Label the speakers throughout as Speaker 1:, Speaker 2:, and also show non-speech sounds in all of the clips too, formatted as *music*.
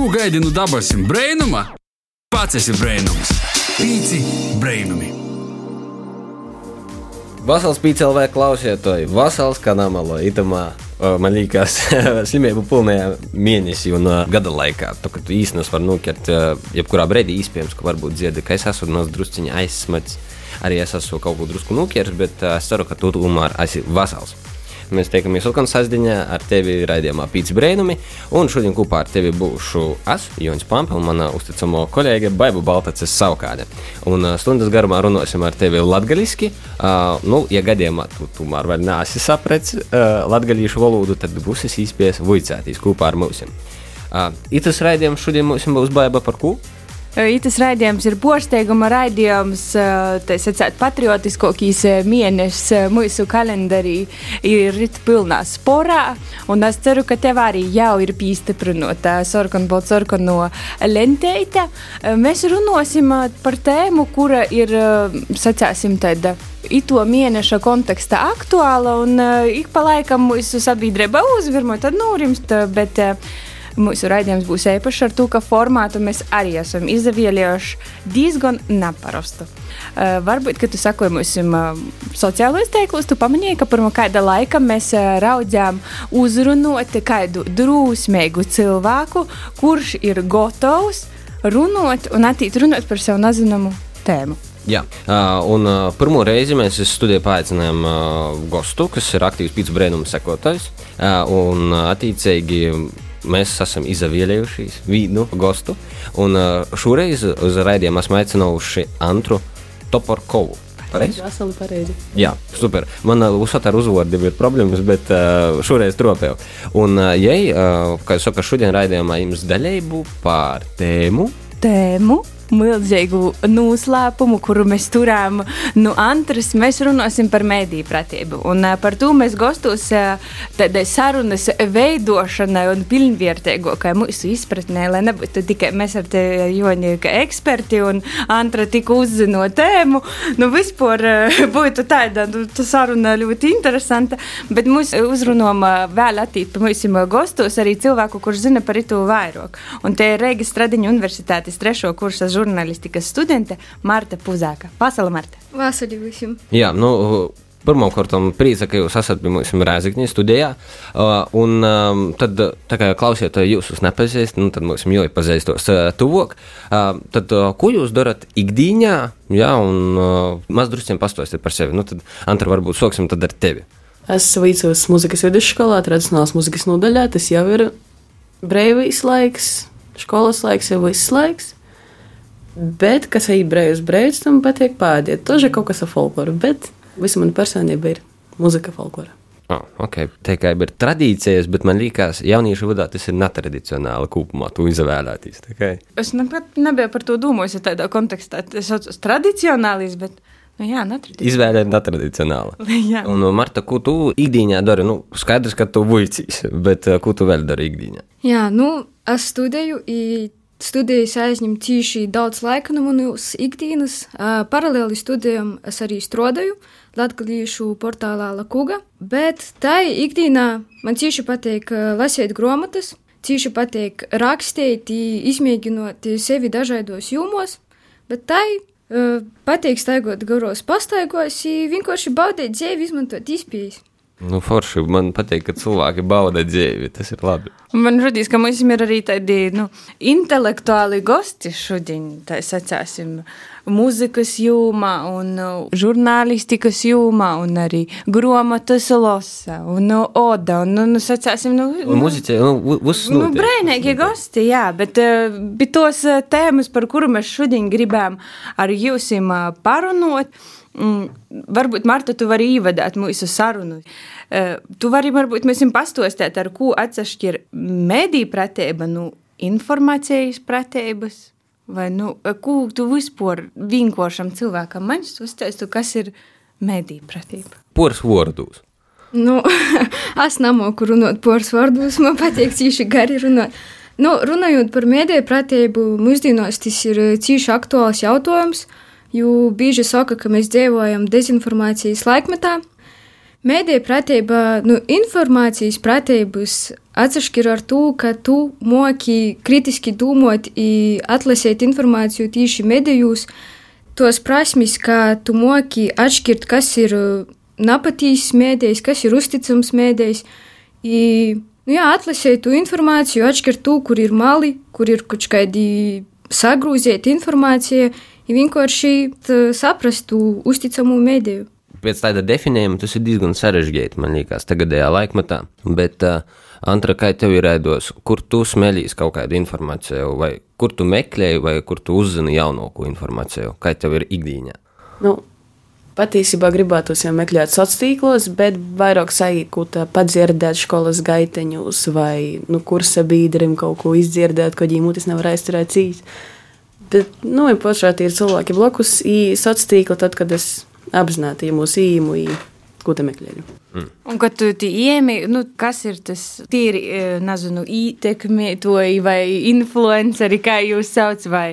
Speaker 1: Ko gaidi no dabasim brainuma? Pats esi brainums. Pīci brainumi.
Speaker 2: Vasals pīcēlvē klausietoji, vasals kanāmalo itamā. Man liekas, *laughs* slimību pilnajā mēnesī un gada laikā. Tu, kad tu īstenībā vari nokert, uh, jebkurā brīdī, iespējams, ka varbūt dziedi, ka es esmu no drusciņa aizsmats. Arī es esmu kaut ko drusku nokērts, bet es ceru, ka tu tomēr esi vasals. Mēs tiekamies atkal sastāvdaļā ar tevi raidījumā Pīcis Brēnumi. Un šodien kopā ar tevi būšu es, Joņš Pampa un mana uzticamo kolēģe Baiba Baltacis Saukāde. Un stundas garumā runāsim ar tevi latgaliski. Uh, nu, ja gadījumā tu tomēr vēl neesi sapratis uh, latgalīšu valodu, tad būs iespējas vicēties kopā ar mums. Uh, Itas raidījums šodien mums būs Baiba par ko?
Speaker 3: Itas raidījums ir posteiguma raidījums, tā sacīt, patriotiskākīs mēnesis mūsu kalendārī ir rit pilnā sporā, un es ceru, ka tev arī jau ir pīstiprinota sarkanbolt sarkano lenteita. Mēs runāsim par tēmu, kura ir, sacāsim, tāda ito mēneša kontekstā aktuāla, un ik pa laikam mūsu sabiedrība uzvirmo, tad norimst, bet Mūsu raidījums būs īpašs ar to, ka formātu mēs arī esam izvēlējuši diezgan neparastu. Uh, varbūt, kad tu sakoji mūsu uh, sociālajos tīklos, tu pamanīji, ka pirmā kāda laika mēs uh, raudzījām uzrunāt kādu drūsmīgu cilvēku, kurš ir gatavs runāt un attīt runāt par sev nezināmu tēmu.
Speaker 2: Jā, uh, un uh, pirmo reizi mēs studijā paaicinājām uh, gostu, kas ir aktīvs pīcis brēnuma sekotājs. Uh, un uh, attiecīgi mēs esam izvēlējušies vienu gostu. Un šoreiz uz raidījumu esmu aicinājuši Antru Toporkovu. Pareizi?
Speaker 4: Veseli pareizi.
Speaker 2: Jā, super. Man uzsver ar uzvārdu ir problēmas, bet uh, šoreiz tropēju. Un, uh, ja, uh, kā jau saka, šodien raidījumā jums daļēju par tēmu.
Speaker 3: Tēmu milzīgu noslēpumu, kuru mēs turām. Nu, Antras, mēs runāsim par mediju pratību. Un uh, par to mēs gostos uh, tādai sarunas veidošanai un pilnvērtīgākai mūsu izpratnē, lai nebūtu tikai mēs ar tevi, Joņi, kā eksperti un Antra tik uzzinot tēmu. Nu, vispār uh, *laughs* būtu tāda nu, tā saruna ļoti interesanta, bet mūs uzrunām vēl attīt pa mūsu gostos arī cilvēku, kurš zina par itu vairāk. Un te ir Reigas Stradiņa universitātes trešo kursa žurnālistikas studente Marta Puzāka. Vasala, Marta!
Speaker 5: Vasarī visiem!
Speaker 2: Jā, nu, Pirmkārt, priecā, ka jūs esat pie mums Rēzakņā studijā. Un tad, kā klausiet, jūs jūs nepazīstat, nu, tad mums jau ir pazīstos uh, tuvāk. Tad, ko jūs darat ikdienā? Jā, un uh, maz druskiem pastāstiet par sevi. Nu, tad, Antra, varbūt sāksim tad ar tevi.
Speaker 4: Es vicos muzikas vidusskolā, tradicionālās muzikas nodaļā. Tas jau ir brīvīs laiks, skolas laiks, jau viss laiks. Bet, kas ir brīvs, brīvs, tam patīk pādiet. Tas ir kaut kas ar folkloru, bet visa mana personība ir muzika folklora.
Speaker 2: Oh, okay. Tā kā ir tradīcijas, bet man liekas, jauniešu vidū tas ir netradicionāli kopumā, to izvēlēties.
Speaker 3: Es nepat nebiju par to domājis, ja tādā kontekstā tas ir tradicionālis, bet nu, jā, netradicionāli.
Speaker 2: Izvēle ir netradicionāla.
Speaker 3: Jā.
Speaker 2: Un, Marta, ko tu ikdienā dari? Nu, skaidrs, ka tu vuicīs, bet ko tu vēl dari ikdienā?
Speaker 5: Jā, nu, es studēju, studijas aizņem tieši daudz laika no manas ikdienas. Uh, paralēli studijām es arī strādāju Latviešu portālā Lakuga, bet tai ikdienā man tieši patīk lasīt grāmatas, tieši patīk rakstīt, izmēģinot sevi dažādos jomos, bet tai uh, patīk staigot garos pastaigos, vienkārši baudīt dzīvi, izmantot izpējas.
Speaker 2: Nu, forši man patīk, ka cilvēki bauda dzīvi. Tas ir labi.
Speaker 3: Man radīs, ka mums ir arī tādi nu, intelektuāli gosti šodien, tā sacāsim, mūzikas jūmā un uh, žurnālistikas jūmā un arī grāmatas losa un uh, oda un, nu, sacāsim, nu,
Speaker 2: Un muziķi, nu, uzsnūti.
Speaker 3: Nu, brēnīgi gosti, jā, bet uh, bija tos uh, tēmas, par kuru mēs šodien gribējām ar jums uh, parunot. Mm, varbūt, Marta, tu vari ievadīt mūsu sarunu. Uh, tu vari, varbūt, mēs jums pastāstīt, ar ko atšķir mediju pratība no informācijas pratības. Vai nu, ko tu vispār vienkāršam cilvēkam man uzteicu, kas ir mediju pratība?
Speaker 2: Poras vārdus.
Speaker 5: Nu, *laughs* es nemoku runāt poras vārdos, man patīk cīši gari runāt. Nu, runājot par mēdīju pratību, mūsdienās tas ir cīši aktuāls jautājums, jo bieži saka, ka mēs dzīvojam dezinformācijas laikmetā. Mēdīja pratība, nu, informācijas pratības atšķir ar to, ka tu moki kritiski domāt un atlasīt informāciju tieši medijos. Tos prasmes, ka tu moki atšķirt, kas ir napatīgs mēdījis, kas ir uzticams mēdījis. Nu, jā, atlasīt to informāciju, atšķirt to, kur ir mali, kur ir kaut kādi sagrūziet informācija, ja vienkārši saprast to uzticamu mēdīju
Speaker 2: pēc tāda definējuma tas ir diezgan sarežģīti, man liekas, tagadējā laikmatā. Bet, uh, Antra, kā tev ir raidos, kur tu smēlīs kaut kādu informāciju, vai kur tu meklēji, vai kur tu uzzini jaunāko informāciju, kā tev ir ikdienā?
Speaker 4: Nu, patiesībā gribētos jau meklēt sociālos tīklos, bet vairāk sajūta padzirdēt skolas gaiteņus vai nu, kursa biedriem kaut ko izdzirdēt, ko mutis nevar aizturēt cīs. Bet, nu, ir pašādi ir cilvēki blakus, i sociālos tīkli, tad, kad es apzināti mūsu īmu. Meklēju?
Speaker 3: Mm. Un, kad tu iemi, nu, kas ir tas tīri, e, nezinu, ietekmētoji vai influenceri, kā jūs sauc, vai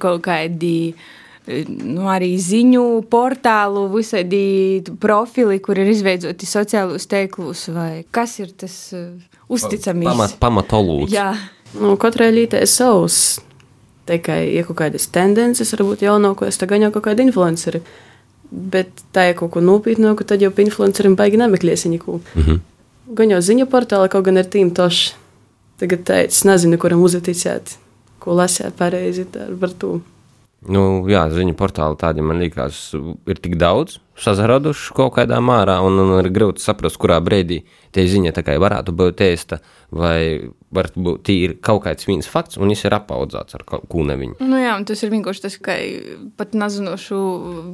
Speaker 3: kaut kādi e, nu, arī ziņu portālu, visādi profili, kur ir izveidoti sociālos teiklus, vai kas ir tas uh, uzticamības?
Speaker 2: Pamat, pamatolūds.
Speaker 3: Jā.
Speaker 4: Nu, katrai lītē ir savs. Tikai, ja kaut kādas tendences, varbūt jaunākos, tagad jau kaut kādi influenceri. Bet tā ir kaut ko nopietnāku, tad jau pie influenceriem baigi nemeklēsi neko. Mm -hmm. Gan jau ziņu portālā, kaut gan ar tīm toši. Tagad teicu, nezinu, kuram uzticēt, ko lasīt pareizi par to.
Speaker 2: Nu, jā, ziņu portāli tādi man liekas, ir tik daudz sazaraduši kaut kādā mārā, un, un ir grūti saprast, kurā brīdī tie ziņa varētu būt ēsta vai var būt tīri kaut kāds viens fakts, un viņš ir apaudzēts ar kaut ko neviņu.
Speaker 3: Nu jā, tas ir vienkārši tas, ka pat nezinošu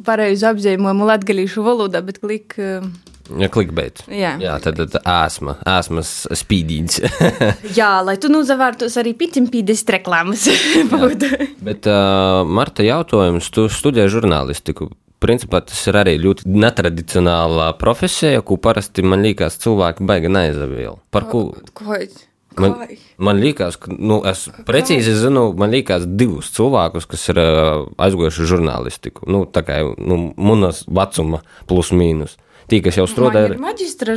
Speaker 3: pareizu apzīmējumu latgalīšu valodā, bet klik. Uh...
Speaker 2: Ja klikbait.
Speaker 3: Jā.
Speaker 2: Jā, tad, tad ēsma, ēsmas spīdīgs. *laughs*
Speaker 3: jā, lai tu nozavārtos arī pitimpīdes reklāmas. *laughs*
Speaker 2: Bet, uh, Marta, jautājums, tu studē žurnālistiku. Principā tas ir arī ļoti netradicionāla profesija, ko parasti man liekas cilvēki baigi neizavīl. Par ko?
Speaker 3: Ko?
Speaker 2: Man, man liekas, ka nu, es precīzi zinu, man liekas, divus cilvēkus, kas ir uh, aizgojuši žurnālistiku. Nu, tā kā nu, manas vecuma plus mīnus. Tī, kas jau strādāja
Speaker 3: ar maģistra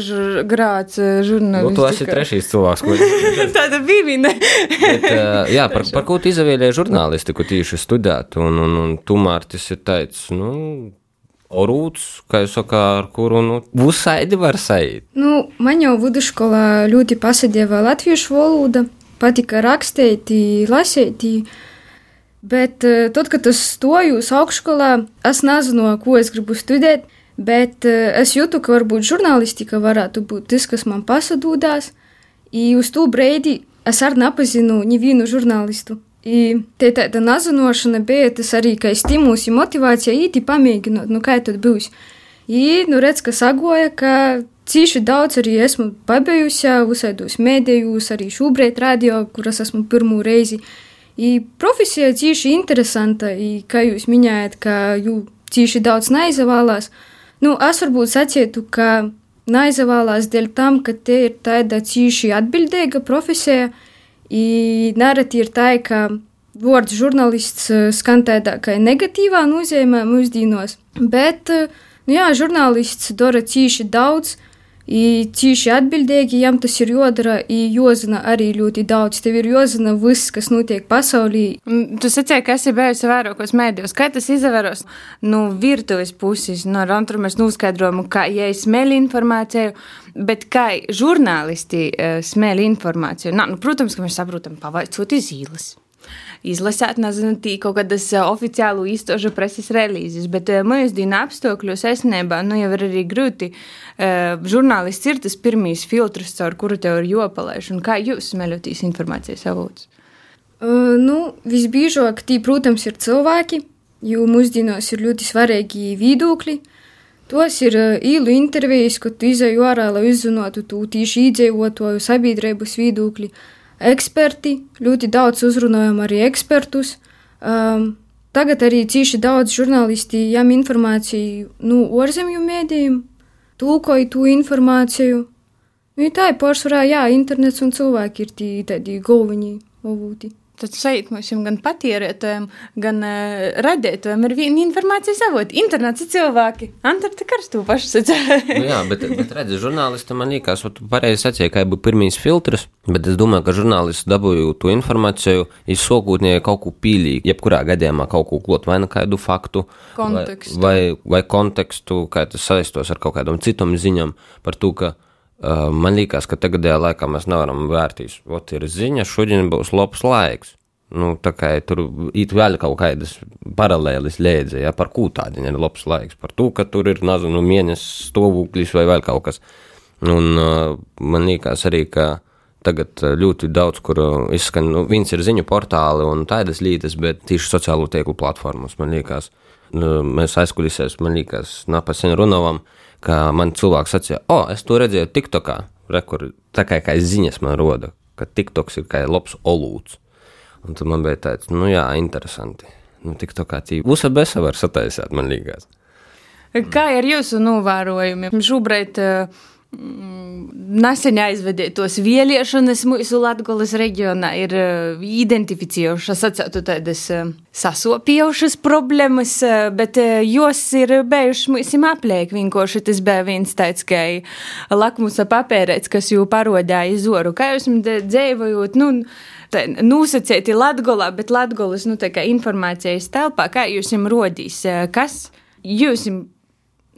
Speaker 3: grāts žurnālistiku.
Speaker 2: Nu, tu esi trešais cilvēks, ko
Speaker 3: es Tāda bija viņa.
Speaker 2: Uh, jā, par, par ko tu izvēlējies žurnālistiku tieši studēt, un, un, un tu, Mārtis, ir teicis, nu, Kā jau saka, ar kuru nu,
Speaker 5: man jau vidusskolā ļoti pasadēva latviešu valoda, patika rakstīt, lasīt. Bet eh, tad, kad es stoju uz augšskolā, es nezinu, ko es gribu studēt, bet eh, es jūtu, ka varbūt žurnālistika varētu būt tas, kas man pasadūdās. I uz to brīdi es arī nepazinu nevienu žurnālistu. I te tāda nazinošana bija tas arī kā stimuls, ja motivācija īti pamēģinot, nu kā tad būs. I, nu redz, ka sagoja, ka cīši daudz arī esmu pabijusi visādos mēdījos, arī šobrīd radio, kuras esmu pirmo reizi. I profesija cīši interesanta, i kā jūs minējat, ka jū cīši daudz neizavālās. Nu, es varbūt sacietu, ka neizavālās dēļ tam, ka te ir tāda cīši atbildīga profesija, I nereti ir tā, ka vārds žurnālists eh, skan tādā kā negatīvā nozīmē mūsdienos, bet eh, nu jā, žurnālists dara cīši daudz. Cīši atbildīgi, jām tas ir jādara, jāzina arī ļoti daudz. Tev ir jāzina viss, kas notiek pasaulī.
Speaker 3: Tu sacīji, ka esi bijusi vairākos mēdījos. Kā tas izvēros no virtuves puses? No Rantru mēs noskaidrojam, kā ja es smēlu informāciju, bet kā žurnālisti smēlu informāciju. Nā, nu, protams, ka mēs saprotam, pavaicot iz īles izlasīt, nezinu, tī kaut kādas oficiālu īstošu preses relīzes, bet mūsdienu apstākļos esnībā, nu jau ir arī grūti. Žurnālists ir tas pirmīs filtrs, caur kuru tev ir jopalaiž, un kā jūs smeļotīs informācijas avots?
Speaker 5: Uh, nu, visbiežāk tī, protams, ir cilvēki, jo mūsdienos ir ļoti svarīgi viedokļi. Tos ir uh, īlu intervijas, kad tu izēju ārā, lai uzzinātu tu tīši iedzīvotāju sabiedrības viedokļi. Uh, eksperti, ļoti daudz uzrunājam arī ekspertus. Um, tagad arī cīši daudz žurnālisti jām informāciju no nu, ārzemju mēdījiem, tulkoja to informāciju. Nu, tā ir pārsvarā, jā, internets un cilvēki ir tī, tādi galvenie avoti.
Speaker 3: Tad sajūt mums gan patērētājiem, gan uh, radētājiem ir viena informācijas avota. Internets ir cilvēki. Antarktika ar to pašu sacīja.
Speaker 2: nu, jā, bet, bet redzi, žurnālisti man liekas, tu pareizi sacīja, ka bija pirmīs filtrs, bet es domāju, ka žurnālisti dabūju to informāciju, ir sokūtnie kaut ko pīlīgi, jebkurā gadījumā kaut ko klot, vai nu kādu faktu,
Speaker 3: Kontekstu.
Speaker 2: vai, vai, vai kontekstu, kā tas saistos ar kaut kādam citam ziņam par to, ka man liekas, ka tagadējā laikā mēs nevaram vērtīs. Ot, ir ziņa, šodien būs labs laiks. Nu, tā kā tur ir vēl kaut kādas paralēlis lēdze, ja, par ko tādu ir labs laiks. Par to, ka tur ir, nezinu, mēnesis stāvoklis vai vēl kaut kas. Un uh, man liekas arī, ka tagad ļoti daudz, kur izskan, nu, viens ir ziņu portāli un tādas lietas, bet tieši sociālo tīklu platformas, man liekas, nu, mēs aizkulisēs, man liekas, napasen runavam, ka man cilvēks sacīja, o, es to redzēju TikTokā, rekur, tā kā, kā ziņas man roda, ka TikToks ir kā labs olūts. Un tad man bija tāds, nu jā, interesanti. Nu, TikTokā tī usa besa var sataisīt, man liekas.
Speaker 3: Kā ir jūsu novērojumi? Šobrīd uh, Nesen aizvedētos vēlēšanas mūsu Latvijas reģionā ir uh, identificējušas tādas uh, sasopījušas problēmas, uh, bet jos ir bijušas mūsim apliek. Vienkārši tas bija viens tāds, ka lakmusa papērēts, kas jau parodāja izoru. Kā jūs dzīvojot, nu, tā, nosacīti Latgolā, bet Latgolas, nu, informācijas telpā, kā jūs jums rodīs, kas jūs jums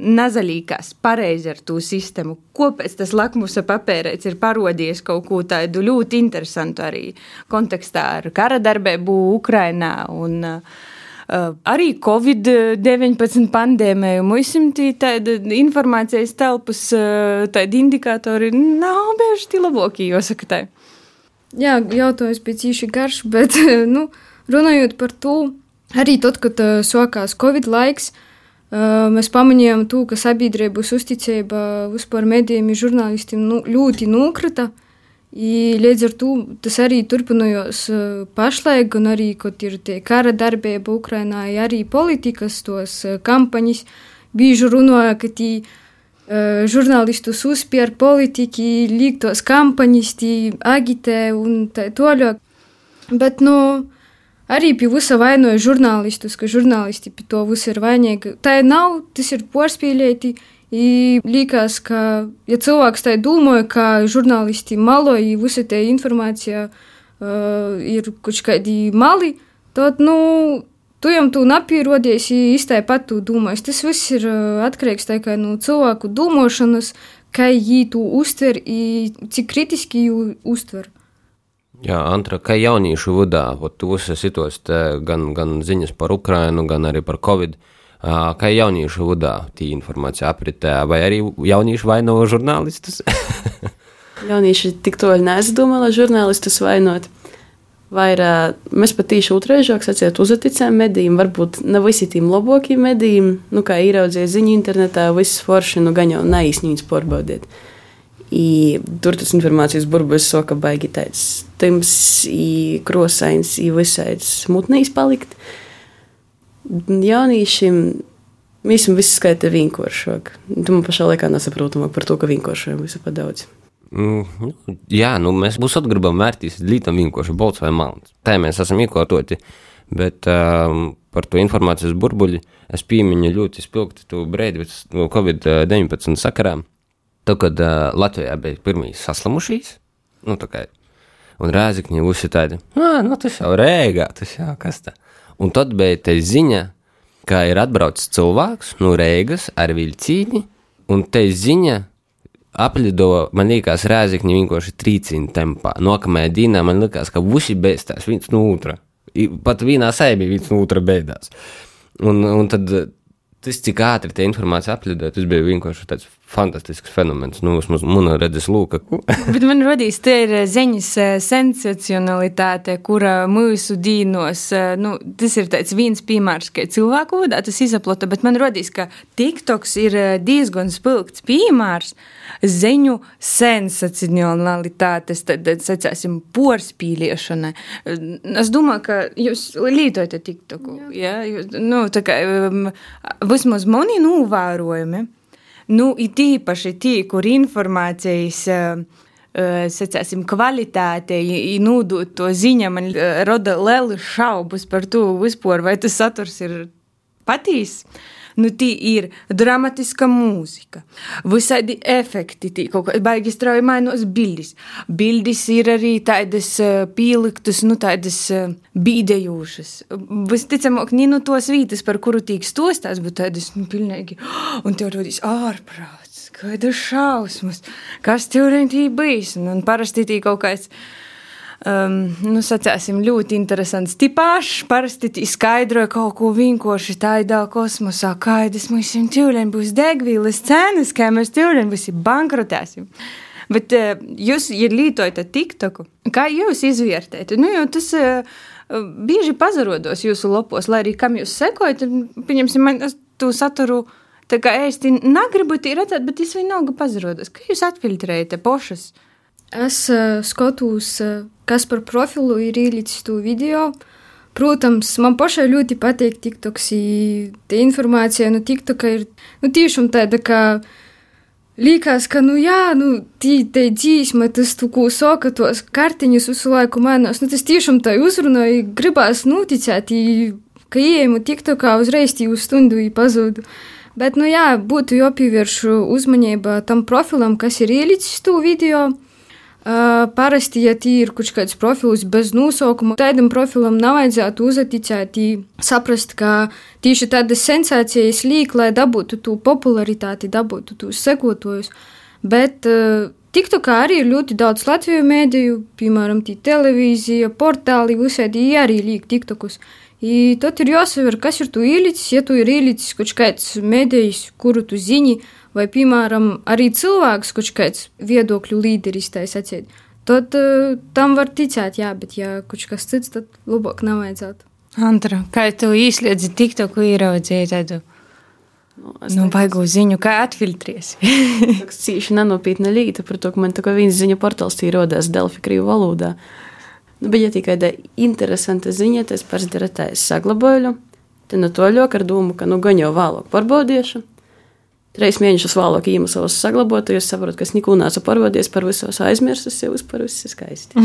Speaker 3: nazalīgās pareizi ar to sistēmu. Kāpēc tas lakmusa papīrēts ir parodījis kaut ko tādu ļoti interesantu arī kontekstā ar kara darbību Ukrainā un uh, arī Covid-19 pandēmiju. Mums ir tāda informācijas telpas, uh, tādi indikatori nav bijuši labākie, jāsaka tā.
Speaker 5: Jā, jautājums bija īsi garš, bet *laughs* nu, runājot par to, arī tad, kad uh, sākās Covid laiks, uh, Mēs pamanījām, to, ka sabiedrības uzticība vispār medijiem un žurnālistiem nu, ļoti nokrita. Līdz ar to tas arī turpinājās pašlaik, gan arī, kad ir tie kara darbība Ukrainā, arī politikas tos kampaņas. Bieži runāja, ka tī žurnālistus uzspēr politiķi, līgtos kampaņas, tī agitē un tā tālāk. Bet, nu, arī pie visa vainoja žurnālistus, ka žurnālisti pie to visu ir vainīgi. Tā nav, tas ir porspīlēti. Liekas, ka, ja cilvēks tā domāja, ka žurnālisti maloja, visa tā informācija uh, ir kaut kādi mali, tad, nu, tu jau tu napīrodies, īstai pat tu domājas. Tas viss ir uh, atkarīgs tā no cilvēku domāšanas, kā viņi to uztver, cik kritiski viņi uztver.
Speaker 2: Jā, Antra, kā jauniešu vadā, jūs esat gan, gan ziņas par Ukrajinu, gan arī par Covid. Kā jauniešu vadā tī informācija apritē, vai arī jaunieši vainoja žurnālistus? *laughs*
Speaker 4: jaunieši tik toļi neaizdomā, lai žurnālistus vainot. Vai mēs pat īši otrēžāk sacījām, uzticējām medijiem, varbūt ne visi tiem labākiem medijiem, nu kā ieraudzīja ziņu internetā, viss forši, nu gan jau neīsnīgs pārbaudiet. I tur tas informācijas burbulis soka baigi tāds tims, krosains, visāds smutnīs palikt. Jauniešiem visam viss skaita vienkāršāk. Tu man pašā laikā nesaprotamāk par to, ka vienkāršāk visu pa daudz.
Speaker 2: Mm, jā, nu mēs būs atgribam vērtīs lītam vienkārši balts vai melns. Tā mēs esam iekārtoti, bet um, par to informācijas burbuļi es piemiņu ļoti spilgti to brēdi no Covid-19 sakarām. Tad, kad uh, Latvijā bija pirmie saslimušies, nu, tā kā un rēzakņi visi tādi, nu, tas jau rēgā, tas jau kas tā. Un tad bija te ziņa, ka ir atbraucis cilvēks no Rēgas ar vilcīni, un te ziņa aplido, man liekas, rēzakņi vienkārši trīcina tempā. Nākamajā dienā man liekas, ka visi bēstās viens no otra. Pat vienā saimē viens no otra bēdās. Un, un tad tas, cik ātri tie informācija aplidoja, tas bija vienkārši tāds fantastisks fenomens. Nu, vismaz manā redzes lūka. *laughs*
Speaker 3: Bet man radīs, te ir ziņas sensacionalitāte, kura mūsu dīnos, nu, tas ir tāds viens piemērs, ka cilvēku vada tas izaplota, bet man radīs, ka TikToks ir diezgan spilgts piemērs ziņu sensacionalitātes, tad, tad sacāsim, porspīliešana. Es domāju, ka jūs lietojat TikToku, jā, ja? jūs, nu, tā kā, vismaz mani novērojumi. Nu, it īpaši tie, kur informācijas uh, sacēsim, kvalitāte, nūdot to ziņu, man uh, rada lielas šaubas par to vispār, vai tas saturs ir patīs. Nu, tī ir dramatiska mūzika, visādi efekti, tī kaut kā baigi strauji mainos bildes. Bildes ir arī tādas pieliktas, nu, tādas bīdējošas. Visticamāk, ne no tos vītas, par kuru tīk stostās, bet tādas, nu, pilnīgi, *gasps* un tev rodīs ārprāts, kāda šausmas, kas tev rentī bijis, un, un parasti tī kaut kāds um, nu, sacēsim, ļoti interesants tipāžs. Parasti izskaidroja kaut ko vienkārši tādā kosmosā, kādas mums cilvēkiem būs degvīles cenas, kā mēs cilvēkiem visi bankrotēsim. Bet uh, jūs, ja lietojat TikToku, kā jūs izvērtējat? Nu, jo tas uh, bieži pazarodos jūsu lopos, lai arī kam jūs sekojat, pieņemsim, man to saturu. Tā kā es negribu tī redzēt, bet es vienalga pazarodos. Kā jūs atfiltrējat pošas?
Speaker 5: Es uh, skatos, uh, kas par profilu ir ielicis to video. Protams, man pašai ļoti patīk TikToks. Tā informācija no TikToka ir nu, tiešām tāda, ka liekas, ka, nu, jā, nu, tī, tā dzīsma, tas, tu, ko saka, tos kartiņus visu laiku mainās, nu, tas tiešām tā uzrunāja, gribās noticēt, ka ieejam TikTokā uzreiz tī uz stundu pazūdu. Bet, nu, jā, būtu jāpievērš uzmanība tam profilam, kas ir ielicis to video. Uh, parasti, ja ir kaut kāds profils bez nosaukuma, tādam profilam nav vajadzētu uzaticēt, saprast, ka tieši tādas sensācijas līk, lai dabūtu to popularitāti, dabūtu tos sekotājus. Bet uh, TikTokā arī ir ļoti daudz Latviju mēdīju, piemēram, televīzija, portāli, visādi arī līk TikTokus. I tad ir jāsaver, kas ir tu ielicis, ja tu ir ielicis kaut kāds mēdījis, kuru tu zini, uh, vai, piemēram, arī cilvēks, kurš kāds viedokļu līderis tā sacīt, tad uh, tam var ticēt, jā, bet ja kurš kas cits, tad labāk nav vajadzētu.
Speaker 3: Antra, kā tu īsliedzi tiktoku ieraudzīji tādu? Nu, nu, baigu ziņu, kā atfiltries. *laughs*
Speaker 4: Tas cīši nenopietna lieta par to, ka man tā kā viens ziņu portāls tīrodās Delfi krīvu valodā. Nu, bet, ja tikai tāda interesanta ziņa, tas tā, es saglabāju, tad no to ļok ar domu, ka nu gan jau vēlāk pārbaudīšu. Trīs mēnešus vēlāk iemesls saglabāt, jo es saprotu, ka es neko neesmu parodies par visos aizmirsus, jau viss ir skaisti.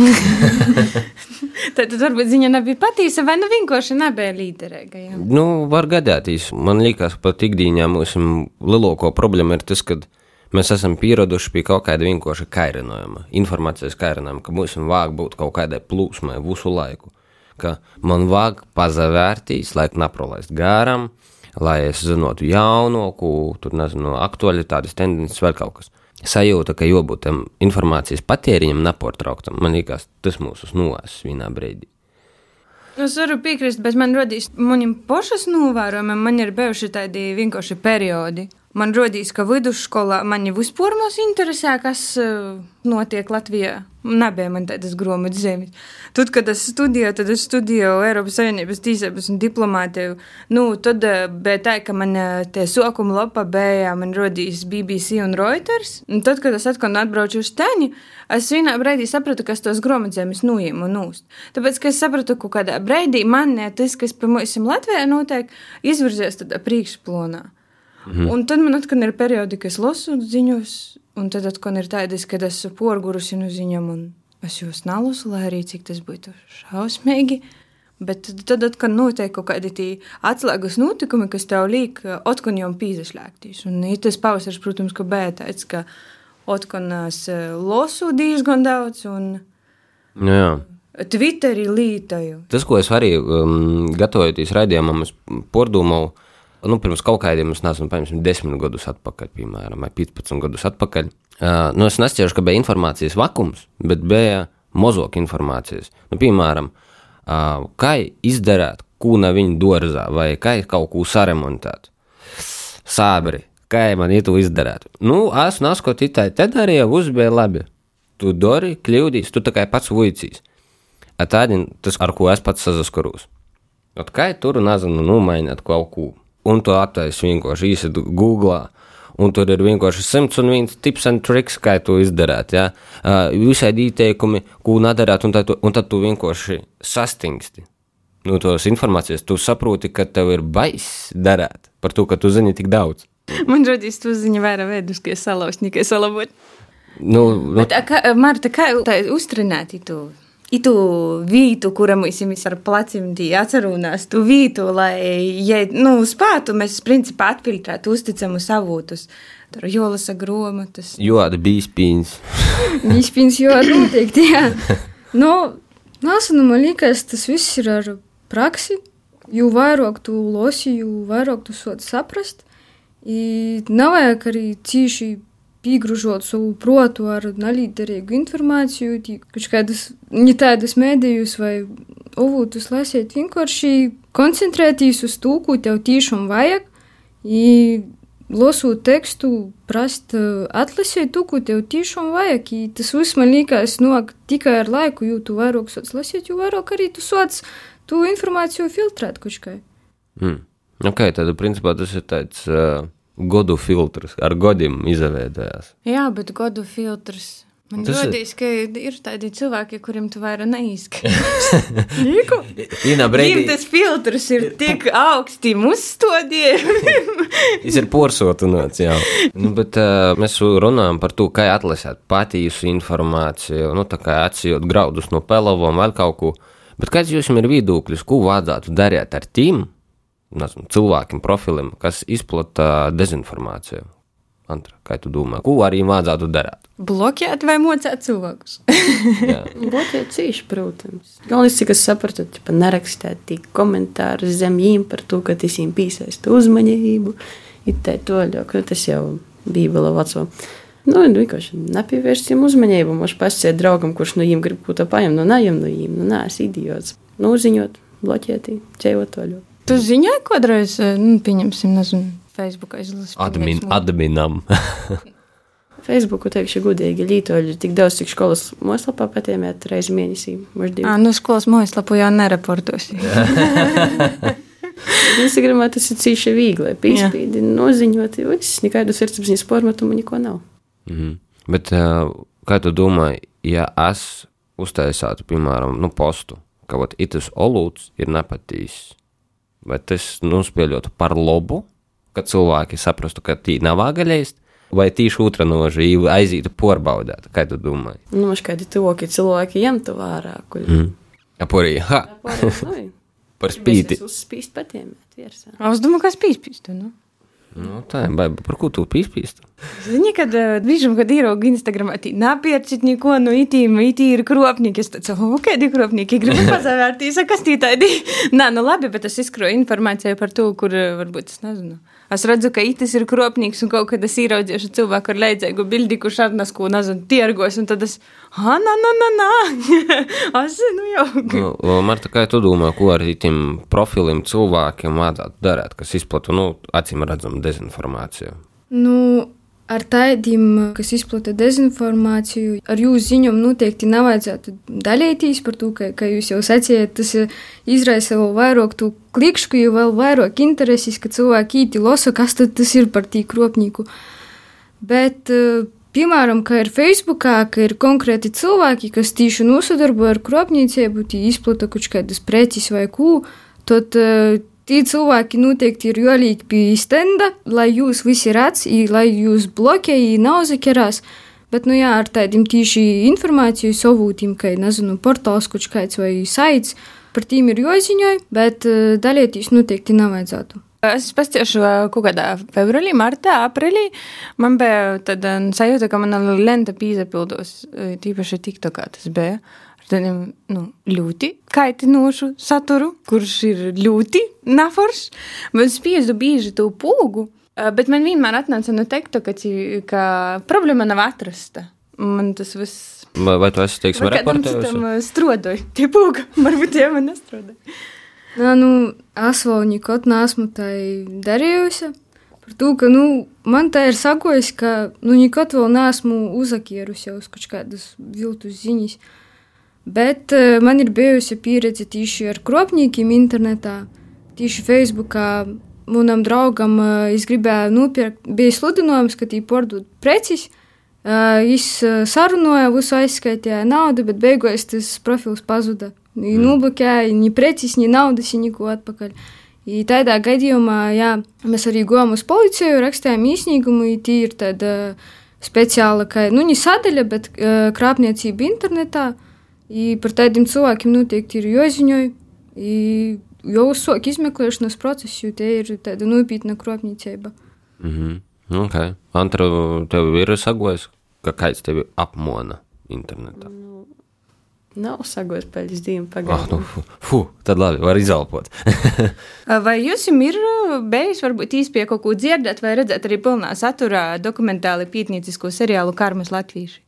Speaker 4: *laughs*
Speaker 3: tad, tad varbūt ziņa nebija patīsa, vai nu vienkārši nebija līderīga. Ja?
Speaker 2: Nu, var gadēties. Man liekas, pat ikdienā mūsu lielāko problēma ir tas, ka mēs esam pieraduši pie kaut kāda vienkārša kairinājuma, informācijas kairinājuma, ka mums vajag būt kaut kādai plūsmai visu laiku. Ka man vajag pazavērtīs, lai neprolaist garām lai es zinātu jaunāku, tur nezinu, aktualitātes, tendences, vēl kaut kas. Sajūta, ka jābūt tam informācijas patēriņam nepārtrauktam, man liekas, tas mūsu nulēs vienā brīdī.
Speaker 3: Es varu piekrist, bet man radīs, manim pašas novērojumam, man ir bijuši tādi vienkārši periodi. Man radīs, ka vidusskolā mani vispār interesē, kas uh, notiek Latvijā. Nebija man tādas grāmatas zemes. Tad, kad es studēju, tad es studēju Eiropas Savienības tīsības un diplomātiju. Nu, tad uh, bija tā, ka man uh, tie sokuma lapa bija, man rodīs BBC un Reuters. Un tad, kad es atkal atbraucu uz teņu, es vienā brīdī sapratu, ka es tos grāmatas zemes nuīmu un nūst. Tāpēc, ka es sapratu, ka kādā brīdī man tas, kas pie mums Latvijā notiek, izvirzies tādā priekšplānā. Mhm. Un tad man atkal ir periodi, kad es lasu ziņos Un tad atkal ir tādas, kad esmu porgurusi no ziņām, un es jūs nalasu, lai arī cik tas būtu šausmīgi. Bet tad, atkal notiek kaut kādi atslēgas notikumi, kas tev liek atkal jau pīzašļāktīs. Un tas pavasaris, protams, ka bija tāds, ka atkal es lasu diezgan daudz. Un...
Speaker 2: Nu jā.
Speaker 3: Twitterī lītoju.
Speaker 2: Tas, ko es arī um, gatavojoties raidījumam, es pordomāju, nu, pirms kaut kādiem, es nezinu, piemēram, desmit gadus atpakaļ, piemēram, vai 15 gadus atpakaļ. Uh, nu, es nesķiešu, ka bija informācijas vakums, bet bija mozog informācijas. Nu, piemēram, uh, kā izdarīt kūna viņa dārzā, vai kā kaut ko saremontēt. Sābri, kā man itu izdarīt? Nu, es naskotīju, tad arī uzbēja labi. Tu dari, kļūdīs, tu tā kā pats vuicīs. Tādi tas, ar ko es pats sazaskarūs. Kā tur, nezinu, nomainīt kaut ko un tu attaisi vienkārši īsi Google. Un tur ir vienkārši simts un viens tips un triks, kā to izdarīt. Ja? Uh, visādi ieteikumi, ko nedarīt, un, tad, un tad tu vienkārši sastingsti. No tos informācijas tu saproti, ka tev ir baiss darīt par to, ka tu zini tik daudz.
Speaker 3: Man radīs, tu zini vairāk veidus, kā salauzņi, kā salabot.
Speaker 2: Nu, nu,
Speaker 3: Bet, kā, Marta, kā tā uztrenēt tu? Vītu, kura mums ir ar pleciem, tī atcerunās, tu vītu, lai, ja, nu, spētu mēs, principā, atfiltrēt uzticamus avotus. Tur jolasa gromatas.
Speaker 2: Joda bīspīns.
Speaker 5: Vispirms *laughs* jau *laughs* noteikti, jā. Nu, nāsa, nu, man liekas, tas viss ir ar praksi. Jo vairāk tu losi, jo vairāk tu sot saprast. I nevajag arī cīši pīgružot savu protu ar nalīderīgu informāciju, kaut kādas ne tādas mēdījus vai avotus lasīt, vienkārši koncentrēties uz to, ko tev tiešām vajag. I lasot tekstu, prast atlasīt to, ko tev tiešām vajag. I tas viss man liekas, nāk tikai ar laiku, jo tu vairāk sots lasīt, jo vairāk arī tu sots tu informāciju filtrēt kaut kā.
Speaker 2: Mm. Ok, tad principā tas ir tāds uh, godu filtrs, ar godiem izveidojās.
Speaker 3: Jā, bet godu filtrs. Man
Speaker 2: Tas
Speaker 3: liekas, ka ir tādi cilvēki, kuriem tu vairāk neizskaties. *laughs* Viņam
Speaker 2: Breidi,
Speaker 3: tas filtrs ir tik *laughs* augsti uzstādījumi. *laughs*
Speaker 2: tas ir porsotināts, jā. Nu, bet uh, mēs runājam par to, kā atlasīt patiesu informāciju, nu, tā kā atsijot graudus no pelavām, vēl kaut ko. Bet kāds jums ir viedoklis, ko vajadzētu darīt ar tiem nezinu, cilvēkiem, profiliem, kas izplata dezinformāciju? Antra, kā tu domā, ko arī vajadzētu darīt?
Speaker 3: Bloķēt vai mocēt cilvēkus? *laughs* *laughs*
Speaker 4: Bloķēt cīši, protams. Galvenais, cik es sapratu, ka nerakstīt komentārus zem viņiem par to, ka tas viņiem piesaista uzmanību. Ir tā toļo, ka tas jau bija vēl veco. Nu, vienkārši nepievērsim uzmanību. Mums pasciet draugam, kurš no viņiem grib kaut ko paņemt. Nu, neņem no viņiem, nu, nē, es idiots. Nu, ziņot, bloķēt, ķēvot toļo.
Speaker 3: Tu ziņoji kādreiz, nu, pieņemsim, nezinu, Facebook aizlasīt.
Speaker 2: Admin, adminam. *laughs*
Speaker 4: Facebooku teikšu godīgi, lītoļi ir tik daudz, cik skolas mājaslapā patēmēt reizi mēnesī.
Speaker 3: Ā, nu, skolas mājaslapu jau nereportos. *laughs*
Speaker 4: Instagramā tas ir cīši viegli. Pīspīdi, noziņot, viss, nekādu sirdsapziņas formatumu, neko nav.
Speaker 2: Mhm. Bet uh, kā tu domā, ja es uztaisītu, piemēram, nu, postu, ka vat, itas olūts ir nepatīs, vai tas nospēļotu par labu, ka cilvēki saprastu, ka tī nav vāgaļēst, vai tīši otrā nožī aizītu porbaudēt, kā tu domā?
Speaker 4: Nu, mums kādi tuvākie cilvēki ņem to vērā. Kur...
Speaker 2: Mm. Aporī, ha,
Speaker 4: Pārējais, nu,
Speaker 2: par spīti.
Speaker 4: Uz spīst patēmēt virsā.
Speaker 3: Es domāju, kas pīspīstu, nu.
Speaker 2: Nu, tā ir baiba, par ko tu pīspīsti?
Speaker 3: Zini, kad uh, brīžam, kad ieraugu Instagramā, tī napiercit neko no itīm, itī ir kropnīgi. Es teicu, o, kādi kropnīgi, gribu *laughs* pazavērtīs, kas tī tādi. Nā, nu labi, bet es izskroju informāciju par to, kur uh, varbūt es nezinu. Es redzu, ka itis ir kropnīgs un kaut kad es ieraudzīšu cilvēku ar leidzēgu bildi, kurš ar nasku, nezinu, tiergos, un tad es, ha, nā, nā, nā, nā, es zinu jau.
Speaker 2: Nu, Marta, kā tu domā, ko ar tiem profiliem cilvēkiem vajadzētu darīt, kas izplata, nu, acīm redzam, dezinformāciju?
Speaker 5: Nu, ar tādiem, kas izplata dezinformāciju, ar jūsu ziņām noteikti nevajadzētu dalīties par to, ka, ka jūs jau sacījāt, tas izraisa vēl vairāk tu klikšķu, jo vēl vairāk intereses, ka cilvēki īti lasa, kas tad tas ir par tī kropņīku. Bet, eh, piemēram, kā ir Facebookā, ka ir konkrēti cilvēki, kas tieši nosadarbojas ar kropņīcību, tie izplata kaut kādas preces vai ko, tad uh, Tie cilvēki noteikti ir jāliek pie stenda, lai jūs visi redz, lai jūs bloķēji, nav zakerās. Bet, nu jā, ar tādiem tīši informāciju savūtīm, ka, nezinu, portāls kaut kāds vai saits, par tiem ir jāziņoj, bet dalīties noteikti nevajadzētu.
Speaker 3: Es pastāstīšu kaut kādā februārī, martā, aprīlī. Man bija tāda sajūta, ka mana lenta pīzapildos, tīpaši TikTokā tas bija. Tādiem nu, ļoti kaitinošu saturu, kurš ir ļoti nafors. Man spiežu bieži to pūgu, bet man vienmēr atnāca no TikToka, ka problēma nav atrasta. Man tas viss.
Speaker 2: Vai, vai tu esi, teiksim, reportējusi?
Speaker 3: Tam strodoju, tie pūga, *laughs* varbūt tie man nestrodoju.
Speaker 5: Nā, nu, es vēl nekad neesmu tā darījusi. Par to, ka nu, man tā ir sakojis, ka nu, nekad vēl neesmu uzakierusi uz kaut kādas viltus ziņas. Bet uh, man ir bijusi pieredze tieši ar kropņiem internetā, tieši Facebookā. Manam draugam uh, es gribēju nopirkt, bija sludinājums, ka tī pārdod preces. Uh, es uh, sarunāju, visu aizskaitīju naudu, bet beigās tas profils pazuda. Mm. Noblokēja ni preces, ni naudas, ni neko atpakaļ. I tādā gadījumā jā, mēs arī gājām uz policiju, rakstījām īsnīgumu, ja tie ir tāda speciāla, ka, nu, ne sadaļa, bet uh, krāpniecība internetā. I par tādiem cilvēkiem noteikti ir jāziņoja. Jau uzsāk izmeklēšanas procesu, jo te ir tāda nopietna krāpniecība.
Speaker 2: Mhm. Okay. Antra, tev ir sagojis, ka kāds tevi apmona internetā.
Speaker 4: Nav sagojis pēc diviem
Speaker 2: Ah,
Speaker 4: pagaidām.
Speaker 2: nu, fu, fu, tad labi, var izelpot.
Speaker 3: Vai jums ir bijis, varbūt īstenībā kaut ko dzirdēt, vai redzēt arī pilnā saturā dokumentāli pītniecisko seriālu Karmas Latvieši?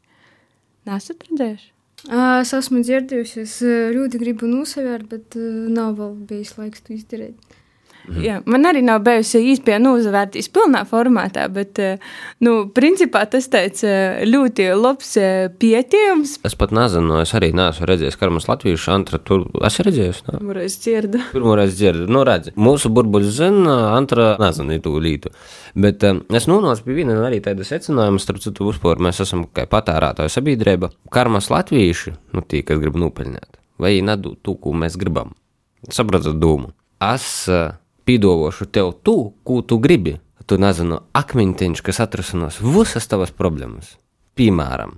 Speaker 3: Nesat redzējuši?
Speaker 5: Ā, Es esmu dzirdējusi, es ā, ļoti gribu nosavērt, bet ā, nav vēl bijis laiks to izdarīt.
Speaker 2: Mhm.
Speaker 3: Jā, man arī nav bijusi īstenībā nozavērtīs pilnā formātā, bet, eh, nu, principā tas tāds eh, ļoti labs eh, pietiekams.
Speaker 2: Es pat nezinu, es arī neesmu redzējis Karmas Latviešu Antra. Tur esi redzējis? Nē?
Speaker 4: Pirmoreiz dzirdu.
Speaker 2: Pirmoreiz dzirdu, nu redzi. Mūsu burbuļs zina, Antra nezina to lītu. Bet um, es nonācu pie viena arī tāda secinājuma, starp citu uzporu, mēs esam kā patērētāju sabiedrība. Karmas Latvieši, nu tie, kas grib nopelnīt, vai nedod to, ko mēs gribam. Saprotat domu? Es uh, pīdovošu tev to, ko tu gribi. Tu nezinu, akmentiņš, kas atrasinās visas tavas problēmas. Piemēram,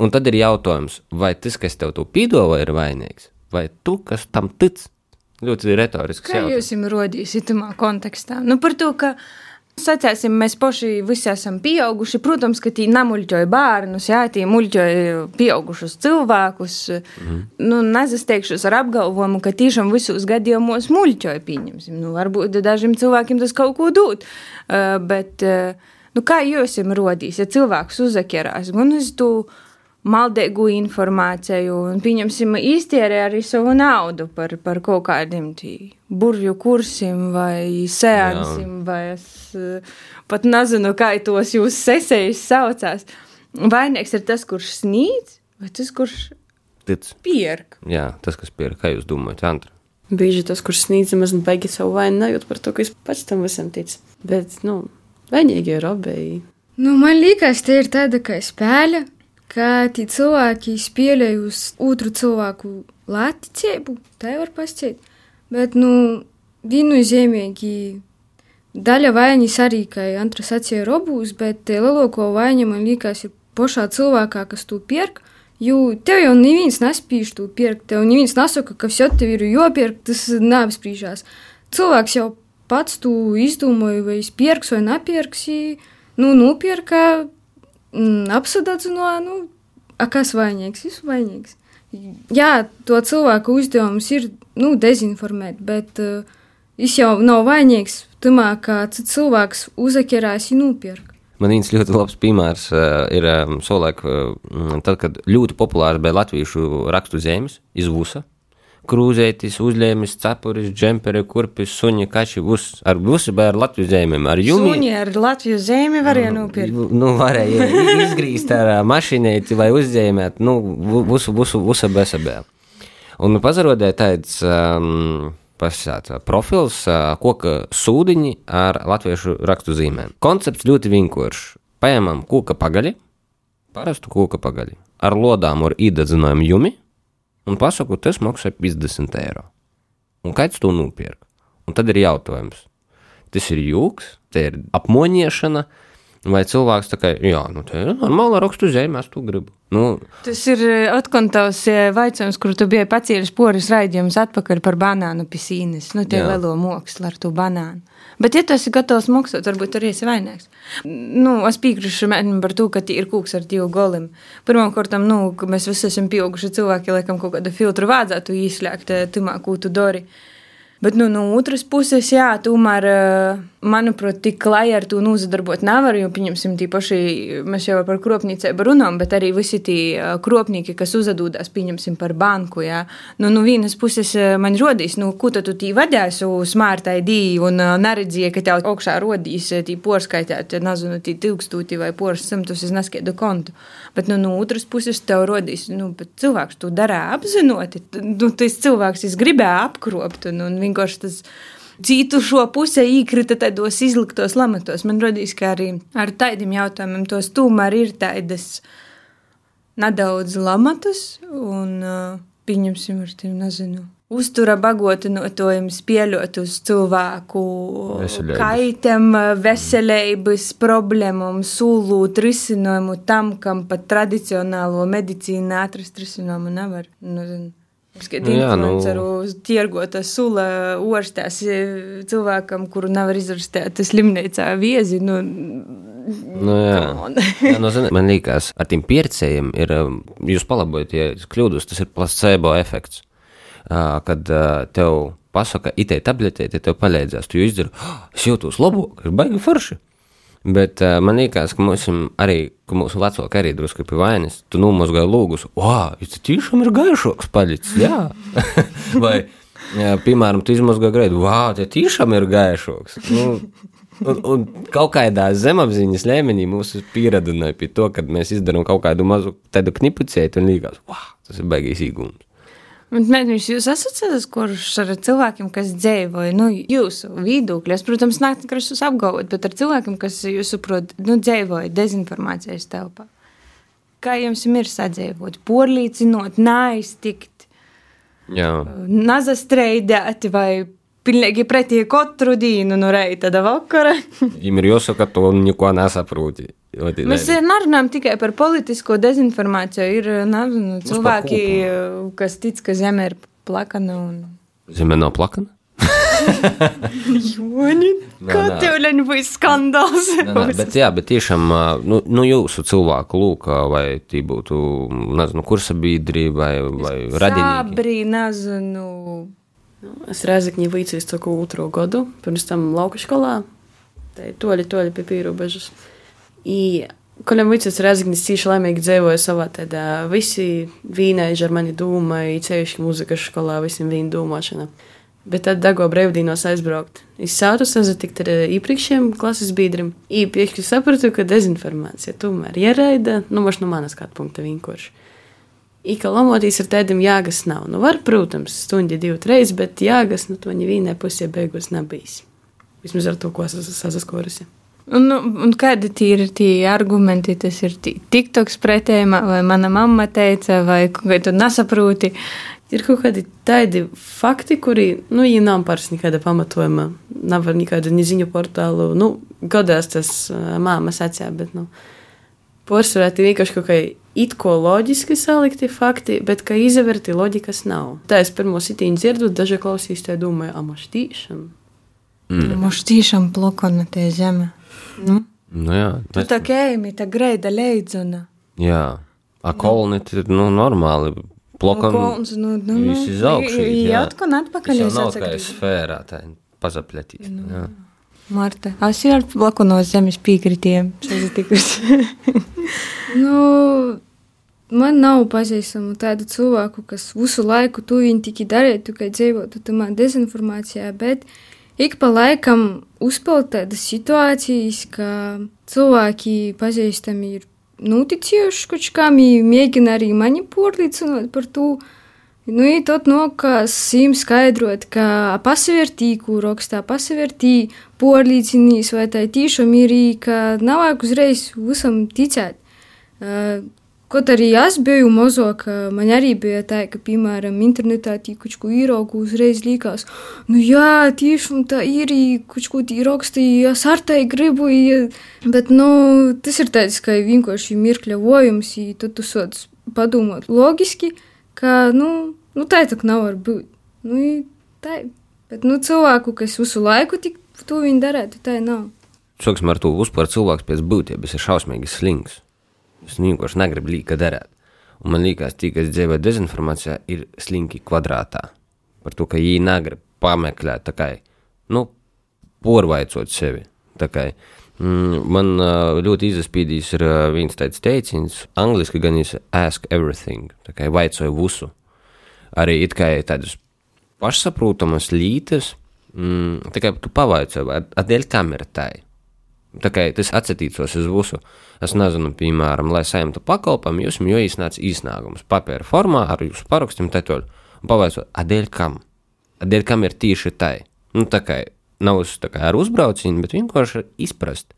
Speaker 2: Un tad ir jautājums, vai tas, kas tev to pīdolo, ir vainīgs, vai tu, kas tam tic? Ļoti retorisks
Speaker 3: Kā
Speaker 2: jautājums.
Speaker 3: jūs jums rodīs itamā kontekstā? Nu, par to, ka, sacēsim, mēs paši visi esam pieauguši. Protams, ka tī namuļķoja bērnus, jā, tī muļķoja pieaugušus cilvēkus. Mm. Nu, nezasteigšos ar apgalvojumu, ka tiešām visos gadījumos muļķoja, pieņemsim. Nu, varbūt dažiem cilvēkiem tas kaut ko dod. Uh, bet, uh, nu, kā jūs jums rodīs, ja cilvēks uzakerās gan uz to maldīgu informāciju, un pieņemsim īstērē arī savu naudu par, par kaut kādiem tī burvju kursiem vai seansiem, vai es eh, pat nezinu, kā tos jūs sesējas saucās. Vainīgs ir tas, kurš snīdz, vai tas, kurš
Speaker 2: Tic.
Speaker 3: pierk.
Speaker 2: Jā, tas, kas pie kā jūs domājat, Antra.
Speaker 4: Bieži tas, kurš sniedz maz baigi savu vainu, nejūt par to, ka es pats tam visam ticu. Bet, nu, vainīgi ir abi.
Speaker 5: Nu, man liekas, tie ir tāda kā spēle, ka tie cilvēki spēlē uz otru cilvēku lēticību, tā var pasciet. Bet, nu, viennozīmīgi daļa vainas arī, kā Antra sacīja, ir obūs, bet lielāko vaina, man liekas, ir pašā cilvēkā, kas to pirk. Jo tev jau neviens nespīž to pirkt, tev neviens nesaka, ka viss tev ir jopirkt, tas neapspriežās. Cilvēks jau pats to izdomāja, vai es pirks vai nepirks, i, nu, nopirka, mm, apsadedzināja, nu, a kas vainīgs, viss vainīgs. Jā, to cilvēku uzdevums ir, nu, dezinformēt, bet uh, viņš jau nav vainīgs, tamā, cits cilvēks uzakerās, ja nopirka.
Speaker 2: Man viens ļoti labs piemērs uh, ir um, solēk, uh, tad, kad ļoti populārs bija latviešu rakstu zemes iz Vusa. Krūzētis, uzņēmis, cepuris, džemperi, kurpis, suņi, kači, vus. Ar visu bija ar Latvijas zemēm, ar jumi.
Speaker 3: Suņi ar Latvijas zemi varēja nopirkt.
Speaker 2: Nu, varēja izgrīzt ar ā, mašīnīti vai uzņēmēt, nu, visu, visu, visu besabē. Un pazarodēja tāds um, pasisāt, profils, ā, koka sūdiņi ar latviešu rakstu zīmēm. Koncepts ļoti vienkāršs. Paņemam koka pagaļi, parastu koka pagaļi, ar lodām ar īdedzinājumu jumi, un pasaku, tas maksā 50 eiro. Un kāds to nopirka? Un tad ir jautājums, tas ir jūks, tā ir apmoņiešana, vai cilvēks tā kā, jā, nu tā ir normāla rakstu zeme, es to gribu. Nu,
Speaker 3: Tas ir atkal tavs eh, jautājums, kur tu biji pacēlis poris raidījumus atpakaļ par banānu pisīnes. Nu, tie lielo mākslu ar to banānu. Bet, ja tu esi gatavs maksāt, varbūt arī esi vainīgs. Nu, es piekrītu mēģinām par to, ka tie ir kūks ar divu golim. Pirmkārt, nu, mēs visi esam pieauguši cilvēki, laikam kaut kādu filtru vajadzētu izslēgt, eh, tumā, ko tu dari. Bet nu, no otras puses, jā, tomēr, eh, manuprāt, tik klajā ar to nozadarbot nevar. Jo, pieņemsim, tie paši, mēs jau par kropniecību runājam, bet arī visi tie eh, kropnieki, kas uzadūdās, pieņemsim, par banku. Jā. Nu, no vienas puses eh, man rodīs, nu, ko tu tī vadīsi uz smārtai dīji un neredzēji, ka tev augšā rodīs tī porskaitēt, nezinu, tī tūkstūti vai poras simtus, es neskaidu kontu. Bet nu, no otras puses tev rodīs, nu, cilvēks to darā apzināti. Nu, tas cilvēks gribēja apkropt un, un vienkārši tas. Citu šo pusē iekrita tādos izliktos lamatos. Man radīs, ka arī ar tādiem jautājumiem tos tomēr ir tādas nedaudz lamatas, un uh, pieņemsim ar tiem, nezinu, uztura bagātinājums pieļaut uz cilvēku
Speaker 2: Veselības.
Speaker 3: kaitam, veselības problēmām, sūlūt risinājumu tam, kam pat tradicionālo medicīnu atrast risinājumu nevar. Nu, zin, Skat,
Speaker 2: Nu jā, nu-
Speaker 3: influenceru tirgota sula orstās e, cilvēkam, kuru nevar izrastēt slimnīcā viezi. Nu,
Speaker 2: Nu, jā. jā, nu, zini, man liekas, ar tiem piercējiem ir, um, jūs palabojat, ja es kļūdos, tas ir placebo efekts. Kad tev pasaka, itē tabletē, te tev palīdzēs, tu izdari, oh, es jūtos labāk, ir baigi forši. Bet uh, man liekas, ka arī, ka mūsu vecāki arī drusku pie vainas, tu nomazgāji lūgus, wow, te tiešām ir gaišāks palicis, jā. *laughs* Vai, jā, piemēram, tu izmazgāji grēdu, wow, te tiešām ir gaišāks. Nu, un, un kaut kādā zemapziņas līmenī mūsu pieredzinājumi pie to, kad mēs izdarām kaut kādu mazu tādu knipucētu un liekas, wow, tas ir baigīs īgums.
Speaker 3: Mēģinājums, jūs tas, kurš ar cilvēkiem, kas dzīvoja, nu, jūsu viedokļi, protams, nāk tikai jūs apgalvot, bet ar cilvēkiem, kas, jūs saprotat, nu, dzīvoja dezinformācijas telpā. Kā jums ir sadzīvot, porlīcinot, neaiztikt,
Speaker 2: Jā,
Speaker 3: nazastreidēt vai pilnīgi pretī katru dienu no reita da vakara. *laughs*
Speaker 2: viņam ir jāsaka, ka tu neko nesaproti.
Speaker 3: Mēs nerunājam tikai par politisko dezinformāciju. Ir nezinu, cilvēki, kas tic, ka zeme ir plakana un
Speaker 2: Zeme nav plakana? *laughs*
Speaker 3: Joni, *laughs* kā tev leņ būs skandāls?
Speaker 2: Nē, nē, bet, jā, bet tiešām ā, nu, nu, jūsu cilvēku lūkā, vai tie būtu, nezinu, kursa biedri vai, vai radinieki.
Speaker 3: Sabrī, nezinu.
Speaker 4: Es Rēzakņī vicīs to otro gadu, pirms tam lauka skolā. Tā ir toļi, toļi pie pierobežas. I, Koļam vicīs Rēzaknis cīši laimīgi dzīvoja savā tādā, visi vīnēži ar mani dūmai, ceļši mūzikas skolā, visiem vīnu dūmošana. Bet tad dago brīvdienos aizbraukt. Es sāku sazatikt ar ā, iepriekšējiem klases biedriem. Pieši sapratu, ka dezinformācija tomēr ieraida, nu, maš no manas skatu punkta vienkārši. Ika lamotīs ar tādiem jāgas nav. Nu, var, protams, stundi divi, trīs, bet jāgas, nu, to viņa pusē beigās nebijis. Vismaz ar to, ko esmu saskarusi.
Speaker 3: Un, nu, un kādi tie ir tie argumenti? Tas ir TikToks pretējumā, vai mana mamma teica, vai vai tu nesaproti.
Speaker 4: Ir kaut kādi tādi fakti, kuri, nu, ja nav parasti nekāda pamatojuma, nav ar nekādu neziņu portālu, nu, godās tas māmas acē, bet, nu, porcelāna ir vienkārši kaut kā it ko loģiski salikti fakti, bet kā izvērti loģikas nav. Tā es pirmo sitīņu dzirdu, daži klausīs, tā domāju, amaš tīšām.
Speaker 3: Mm. Mums tiešām plakana tie zeme. Nu,
Speaker 2: Nu, jā,
Speaker 3: tu tā kēmi, tā greida leidzona.
Speaker 2: jā. A kolni ir, nu, normāli. Plokam,
Speaker 3: Kolns, nu, nu, nu.
Speaker 2: Viss iz augšu
Speaker 3: Jā,
Speaker 2: jā.
Speaker 3: atkal atpakaļ.
Speaker 2: Tas nav kā sfērā, tā ir pazapļatīs. Jā.
Speaker 3: Marta, es jau ar plakonos zemes piekritiem sazatikusi. *laughs*
Speaker 5: Nu, man nav pazīstama tādu cilvēku, kas visu laiku to viņi tikai darītu, tikai dzīvotu tamā dezinformācijā, bet ik pa laikam uzpeld tādas situācijas, ka cilvēki pazīstami ir noticējuši kaut kam, mēģina arī mani pārliecināt par to. Nu, i tot nokas sim skaidrot, ka pasvērtī, kur rakstā pasvērtī, porlīcinīs vai tā tīšām ir, ka nav vajag uzreiz visam ticēt. Uh, Kaut arī es biju mazāk, man arī bija tā, ka, piemēram, internetā tīkuši ko īraugu uzreiz likās, nu jā, tiešām tā ir, kaut ko tī rakstīja, es ar tai gribu, ja... bet, nu, tas ir tāds, ka vienkārši mirkļa vojums, ja tu tu sots padomāt logiski, ka, nu, nu tā tak nav var būt. Nu, tā, bet, nu, cilvēku, kas visu laiku tik to viņi darētu, tā nav.
Speaker 2: Sāksim ar to uzpār cilvēks pēc būtības ir šausmīgi slings. Es vienkārši negribu līka darīt. Un man liekas, tie, kas dzīvo dezinformācijā, ir slinki kvadrātā. Par to, ka viņi negrib pameklēt, tā kā, nu, porvaicot sevi. Tā kā, mm, man ā, ļoti izaspīdījis ir ā, viens tāds teiciens, angliski gan ir ask everything, tā kā vaicoju visu. Arī it kā tādas pašsaprotamas lītas, mm, kā tu pavaicā, adēļ kam ir tai. Tā kā tas atsatīcos uz visu, es nezinu, piemēram, lai saimtu pakalpojumu, jūs jau iznāca iznākums papīra formā ar jūsu parakstiem, tā. Un pavaicot, adēļ kam? Adēļ kam ir tieši tai? Nu, tā kā nav uz, tā kā ar uzbraucienu, bet vienkārši izprast.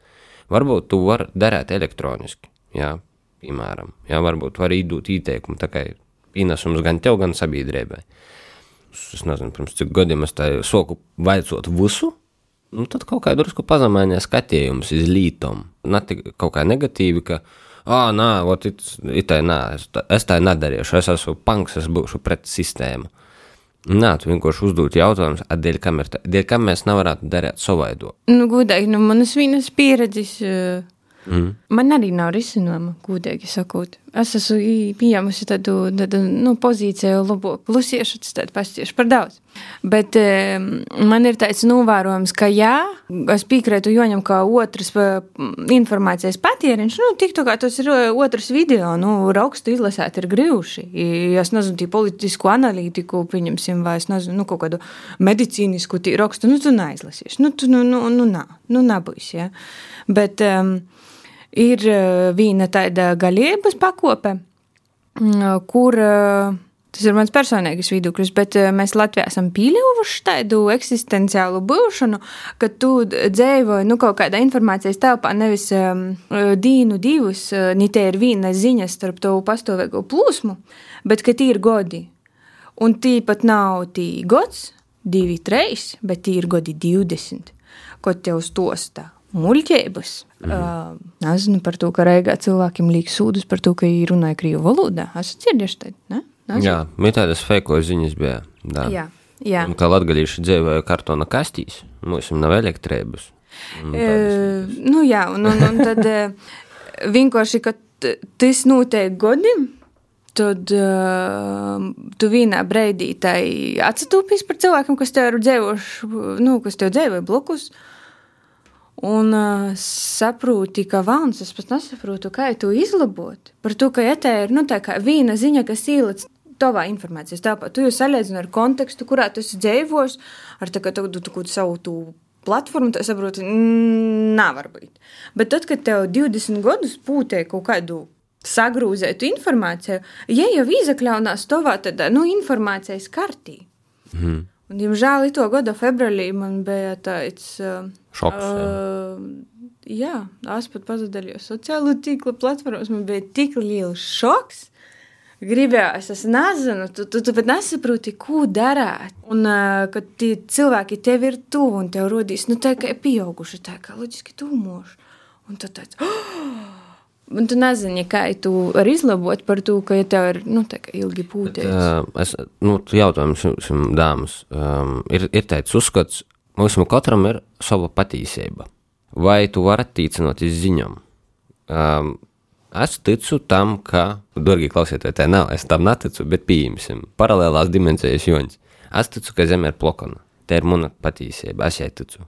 Speaker 2: Varbūt tu vari darīt elektroniski, jā, piemēram, jā, varbūt var iedot ieteikumu, tā kā pienesums gan tev, gan sabiedrībai. es nezinu, pirms cik gadiem es tā soku vaicot visu, nu, tad kaut kā drusku pazemēnē skatījums iz lītom. Ne tik kaut kā negatīvi, ka, ah, nē, itai, nē, es, tā- tā nedarīšu, es esmu punks, es būšu pret sistēmu. Nē, tu vienkārši uzdod jautājumus, dēļ kam, ir tā, dēļ kam mēs nevarētu darīt savaido.
Speaker 3: Nu, gudīgi, nu, manas vienas pieredzes. Uh, mm. Man arī nav risinājuma, gudīgi sakot. Es esmu pieņēmusi tādu, tādu nu, pozīciju, labo plusiešu, tas tādu pastiešu par daudz. Bet um, man ir tāds novērojums, ka jā, es piekrītu Joņam, ka otrs informācijas patēriņš, nu, tik tā kā tas ir uh, otrs video, nu, rakstu izlasēt ir grūši. I Es nezinu, tī politisku analītiku, pieņemsim, vai es nezinu, nu, kaut kādu medicīnisku tī rakstu, nu, tu neizlasīsi. Nu, tu, nu, nu, nu, nā, nu, nebūs, ja. Bet um, ir uh, viena tāda galības pakope, mm, kur uh, tas ir mans personīgais viedoklis, bet uh, mēs Latvijā esam pieļāvuši tādu eksistenciālu būšanu, ka tu dzīvoji nu, kaut kādā informācijas telpā, nevis um, dienu, divus, ne te ir viena ziņa starp to pastāvīgo plūsmu, bet ka tie ir godi. Un tī pat nav tī gads, divi, trīs, bet tī ir gadi 20, ko tev stosta muļķības. Mhm. Uh, nezinu par to, ka Reigā cilvēkiem liek sūdus par to, ka viņi runāja krievu valodā. Dzirdējuši tādu, ne? Nesat?
Speaker 2: Jā, bija tādas feiko ziņas bija. Da.
Speaker 3: Jā, jā.
Speaker 2: Un kā latgalīši dzīvoja kartona kastīs, mums nav elektrības. Tādas-
Speaker 3: E, nu, jā, un, un, un tad vienkārši, ka tas notiek godam, tad uh, tu vienā brīdī tai atsitūpīs par cilvēkiem, kas tev ir dzīvojuši, nu, kas tev dzīvoja blokus. Un uh, saproti, ka vāns, es pat nesaprotu, kā to izlabot. Par to, ka tā ir nu, tā kā viena ziņa, kas ielic tavā informācijas telpā, tu jau salīdzini ar kontekstu, kurā tu esi dzīvojis, ar tā, ka tu, tu, tu, tu savu tu platformu, tad saproti, mm, nevar būt. Bet tad, kad tev 20 gadus pūtē kaut kādu sagrūzētu informāciju, ja jau izakļaunās tovā tādā nu, informācijas kartī.
Speaker 2: Mhm.
Speaker 3: Un, diemžēl, to gada februārī man bija tāds uh,
Speaker 2: Šoks.
Speaker 3: Uh, jā, es pat pazaudēju sociālo tīklu platformas. Man bija tik liels šoks. Gribējās, es nezinu, tu, tu, tu pat nesaproti, ko darīt. Un, uh, kad tie cilvēki tev ir tuvu un tev rodīs, nu, tā kā pieauguši, tā kā loģiski tūmoši. Un tu tāds, *gasps* oh! Un tu nezini, kā tu vari izlabot par to, ka ja tev ir, nu, ilgi pūtēs.
Speaker 2: Uh, es, nu, tu jautājums šim dāmas. Um, ir, ir tāds uzskats, mums katram ir sava patīcība. Vai tu vari attīcināt iz ziņām? Um, es ticu tam, ka, dārgie klausieties, tā nav, es tam neticu, bet pieņemsim paralēlās dimensijas joņas. Es ticu, ka Zeme ir plakana. Tā ir mana patīcība, es jai ticu.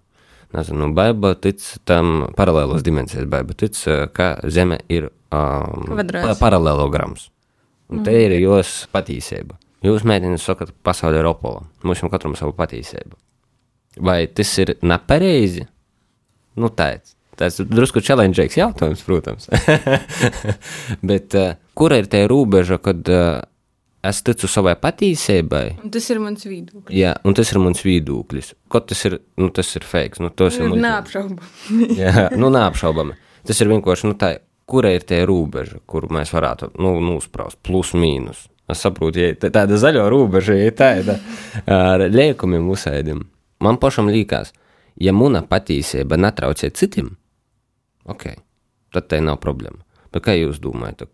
Speaker 2: Nezinu, baiba tic tam paralēlos dimensijas, baiba tic, uh, ka Zeme ir um,
Speaker 3: Kvadrāts.
Speaker 2: pa paralēlograms. Un te ir jūsu patīcība. Jūs mēģināt sakat, ka pasaule ir opola. Mums jau katram savu patīcību. Vai tas ir nepareizi? Nu, tāds. Tas ir drusku challenging jautājums, protams. *laughs* Bet uh, kura ir tā robeža, kad uh, es ticu savai patīcībai?
Speaker 3: Tas ir mans viedoklis.
Speaker 2: Jā, un tas ir mans viedoklis. Ko tas ir? Nu, tas ir fake. Nu, tas ir muļķības.
Speaker 3: Neapšaubām.
Speaker 2: Jā, nu, neapšaubami. Tas ir vienkārši, nu, tā, kura ir tā robeža, kuru mēs varētu nu, nospraust, plus mīnus. Es saprotu, ja tā- tāda zaļo robeža, ja tāda ar liekumiem uzsēdim. Man pašam liekas, ja mana patīcība netraucē citiem, ok, tad tā nav problēma. Bet kā jūs domājat?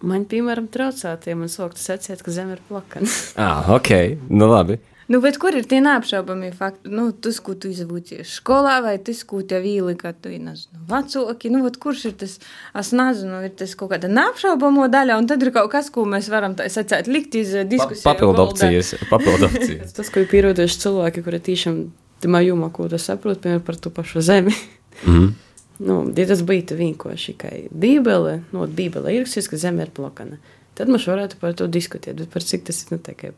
Speaker 4: Man, piemēram, traucētie man sāktu secēt, ka zeme ir plakana. *laughs*
Speaker 2: Ah, ok, nu labi.
Speaker 3: Nu, bet kur ir tie neapšaubāmie fakti? Nu, tas, ko tu izvūcies skolā, vai tas, ko tev ielika, tu nezinu, vecāki. Nu, kurš ir tas? Es nezinu, ir tas kaut kāda neapšaubāmo daļa, un tad ir kaut kas, ko mēs varam tā secēt, likt iz eh, diskusiju.
Speaker 2: Papildu
Speaker 3: valdā.
Speaker 2: opcijas. Papildu *laughs* opcijas.
Speaker 4: Tas, ko ir pieroduši cilvēki, kuri tiešām tamā jomā, ko tas saprot, piemēram, par to pašu zemi.
Speaker 2: Mhm.
Speaker 4: Nu, ja tas būtu vienkārši kā Bībele, no Bībele ir rakstīts, ka zeme ir plakana, tad mēs varētu par to diskutēt. Bet par cik tas ir nu,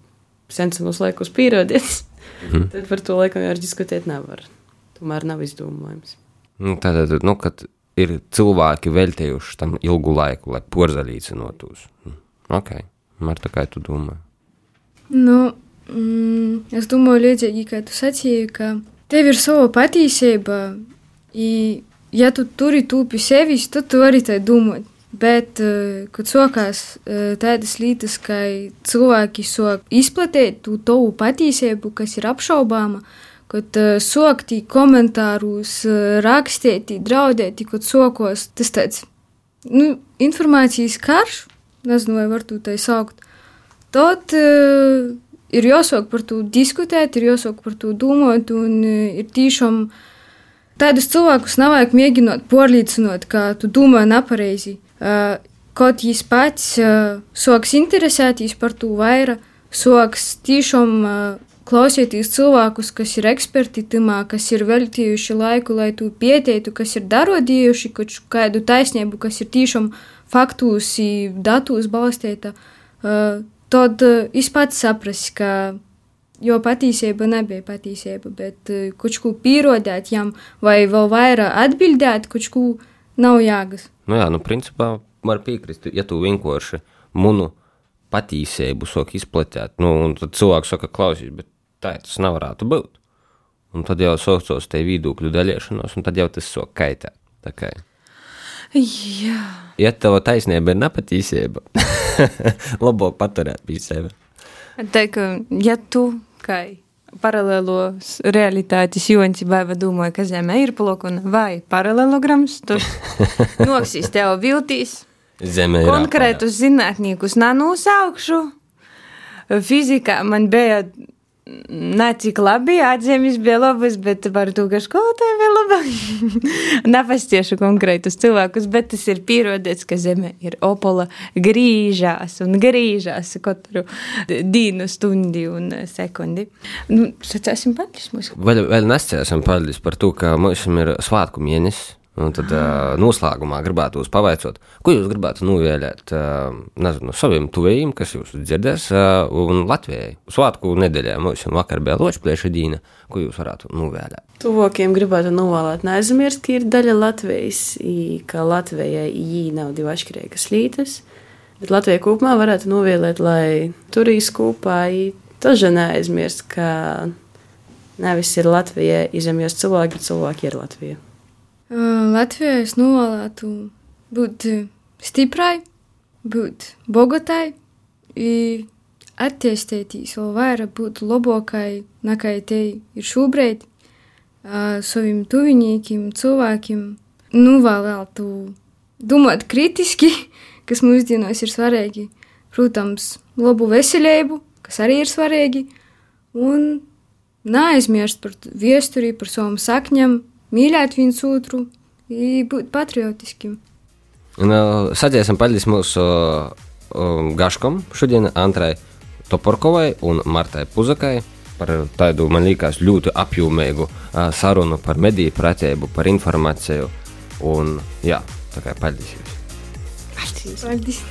Speaker 4: sensenos laikos pierādīts,
Speaker 2: Mhm.
Speaker 4: tad par to laikam jau diskutēt nevar. Tomēr nav izdomājums.
Speaker 2: Nu, tātad, nu, kad ir cilvēki veltījuši tam ilgu laiku, lai porzelīcinotos. Ok, Marta, kā tu domā?
Speaker 5: Nu, mm, es domāju, līdzīgi kā tu sacīji, ka tev ir sava patīcība, i, ja tu turi tūpi sevis, tad tu vari tā domāt. Bet, uh, kad sākās uh, tādas lietas, ka cilvēki sāk izplatīt to tavu patiesību, kas ir apšaubāma, kad uh, sākti komentārus, uh, rakstīt, draudēt, kad sākos tas tāds nu, informācijas karš, nezinu, vai var to tā saukt, tad uh, ir jāsāk par to diskutēt, ir jāsāk par to domāt, un uh, ir tiešām tādus cilvēkus nevajag mēģināt pārliecināt, ka tu domā nepareizi. Uh, kaut viņš pats uh, sāks interesēties par to vairāk, sāks tiešām uh, klausieties cilvēkus, kas ir eksperti tamā, kas ir veltījuši laiku, lai to pieteiktu, kas ir darodījuši kādu taisnību, kas ir tiešām faktus, datus balstīta, uh, tad uh, es pats saprastu, ka jo patiesība nebija patiesība, bet uh, kaut ko pierodēt jām vai vēl vairāk atbildēt, kaut ko nav jāgas.
Speaker 2: Nu jā, nu principā var piekrist, ja tu vienkārši munu patīsību sāk izplatīt. Nu, un tad cilvēks saka, klausies, bet tā tas nevarētu būt. Un tad jau saucos te viedokļu daļiešanos, un tad jau tas sāk kaitēt.
Speaker 3: Jā.
Speaker 2: Ja tev taisnība ir nepatīsība, *laughs* labāk paturēt pie sevis.
Speaker 3: Tā kā, ja tu kā paralēlos realitātes joņci vai domāju, ka Zeme ir plokuna vai paralēlograms, tad *laughs* noksīs tev viltīs.
Speaker 2: Zeme ir
Speaker 3: Konkrētus zinātniekus nenosaukšu. Fizikā man bija ne cik labi atzīmes bija labas, bet par to, ka skolotāji bija labāk. *laughs* Nepastiešu konkrētus cilvēkus, bet tas ir pierādīts, ka Zeme ir opola grīžās un grīžās katru dienu, stundi un sekundi. Nu, sacēsim paldies mums.
Speaker 2: Vēl, vēl nesacēsim paldies par to, ka mums ir svātku mēnesis. Un tad uh, noslēgumā gribētu jūs pavaicot, ko jūs gribētu novēlēt uh, nezinu, saviem tuvējiem, kas jūs dzirdēs, uh, un Latvijai. Svētku nedēļā mums jau vakar bija ločplēša dīna, ko jūs varētu novēlēt.
Speaker 4: Tuvākiem gribētu novēlēt, neaizmirst, ka ir daļa Latvijas, i, ka Latvijai jī nav divi atšķirīgas lītas, bet Latvijai kopumā varētu novēlēt, lai turīs kopā, i, taža neaizmirst, ka nevis ir Latvija izemjos cilvēki, bet cilvēki ir Latvija.
Speaker 5: Latvijā es novēlētu būt stiprai, būt bogatai, attīstīties vēl vairāk, būt labākai nekā te ir šobrīd, saviem tuviniekiem, cilvēkiem. Nu, vēlētu domāt kritiski, *laughs* kas mūsdienās ir svarīgi. Protams, labu veselību, kas arī ir svarīgi, un neaizmirst par vēsturi, par savām sakņām, mīlēt viens otru, būt patriotiskiem.
Speaker 2: Un, uh, Sadzēsim paldies mūsu uh, gaškam šodien Antrai Toporkovai un Martai Puzakai par tādu, man liekas, ļoti apjomīgu uh, sarunu par mediju pratību, par informāciju. Un, jā, tā kā paldies jums.
Speaker 5: Paldies! paldies.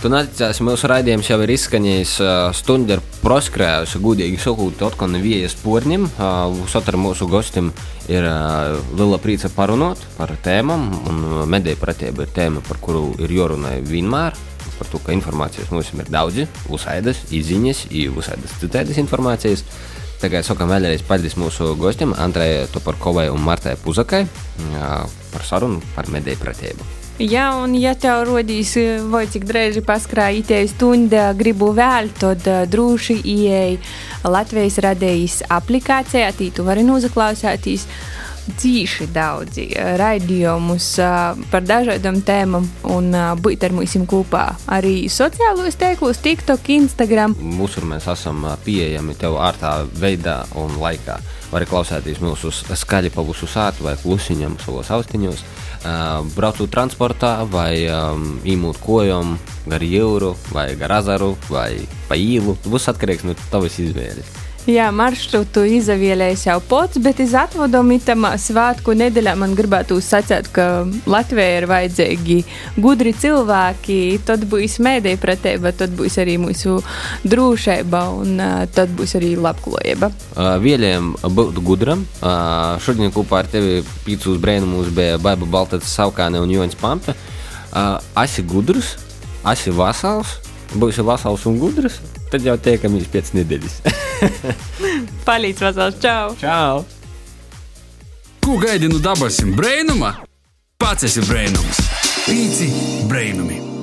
Speaker 2: Tu neticēsi, mūsu raidījums jau ir izskanējis stundu ar proskrējusi, gudīgi sakot, atkal neviejas porņiem. Sotar mūsu gostim ir liela prīca parunot par tēmām, un mediju pratība ir tēma, par kuru ir jorunai vienmēr. Par to, ka informācijas mums ir daudz, uzsaidas, izziņas, uzsaidas citēdas informācijas. Tagad sakām vēlreiz paldies mūsu gostiem, Antrai Toparkovai un Martai Puzakai par sarunu par mediju pratību.
Speaker 3: Jā, un ja tev rodīs, vai cik drēži paskrājīties stunda, gribu vēl, tad droši ieej Latvijas radējas aplikācijā, tī tu vari nozaklausēties cīši daudzi raidījumus par dažādām tēmām un būt ar mums kopā. Arī sociālos tīklos, TikTok, Instagram.
Speaker 2: Mūsur mēs esam pieejami tev ārtā veidā un laikā. Vari klausēties mūsu skaļi pa visu sātu vai klusiņam savos austiņos braucot transportā, vai um, īmūt kojam, gar jūru, vai gar azaru, vai pa īlu. Tas būs atkarīgs no tavas izvēles.
Speaker 3: Jā, maršrutu izvēlējis jau pats, bet iz atvadomu itamā svētku nedēļā man gribētu sacīt, ka Latvijai ir vajadzīgi gudri cilvēki, tad būs mēdēja pratība, tad būs arī mūsu drūšība un tad būs arī labklājība.
Speaker 2: Uh, Vieliem būt gudram. Uh, šodien kopā ar tevi pīcūs brēnumus bija Baiba Baltats Saukāne un Joņs Pampe. Uh, esi gudrs, esi vasals, būsi vasals un gudrs, tad jau tiekamies pēc nedēļas. *laughs*
Speaker 3: Palīdz vasals, čau!
Speaker 2: Čau!
Speaker 1: Ko gaidi no dabasim brēnuma? Pats esi brēnums! Pīci brainumi!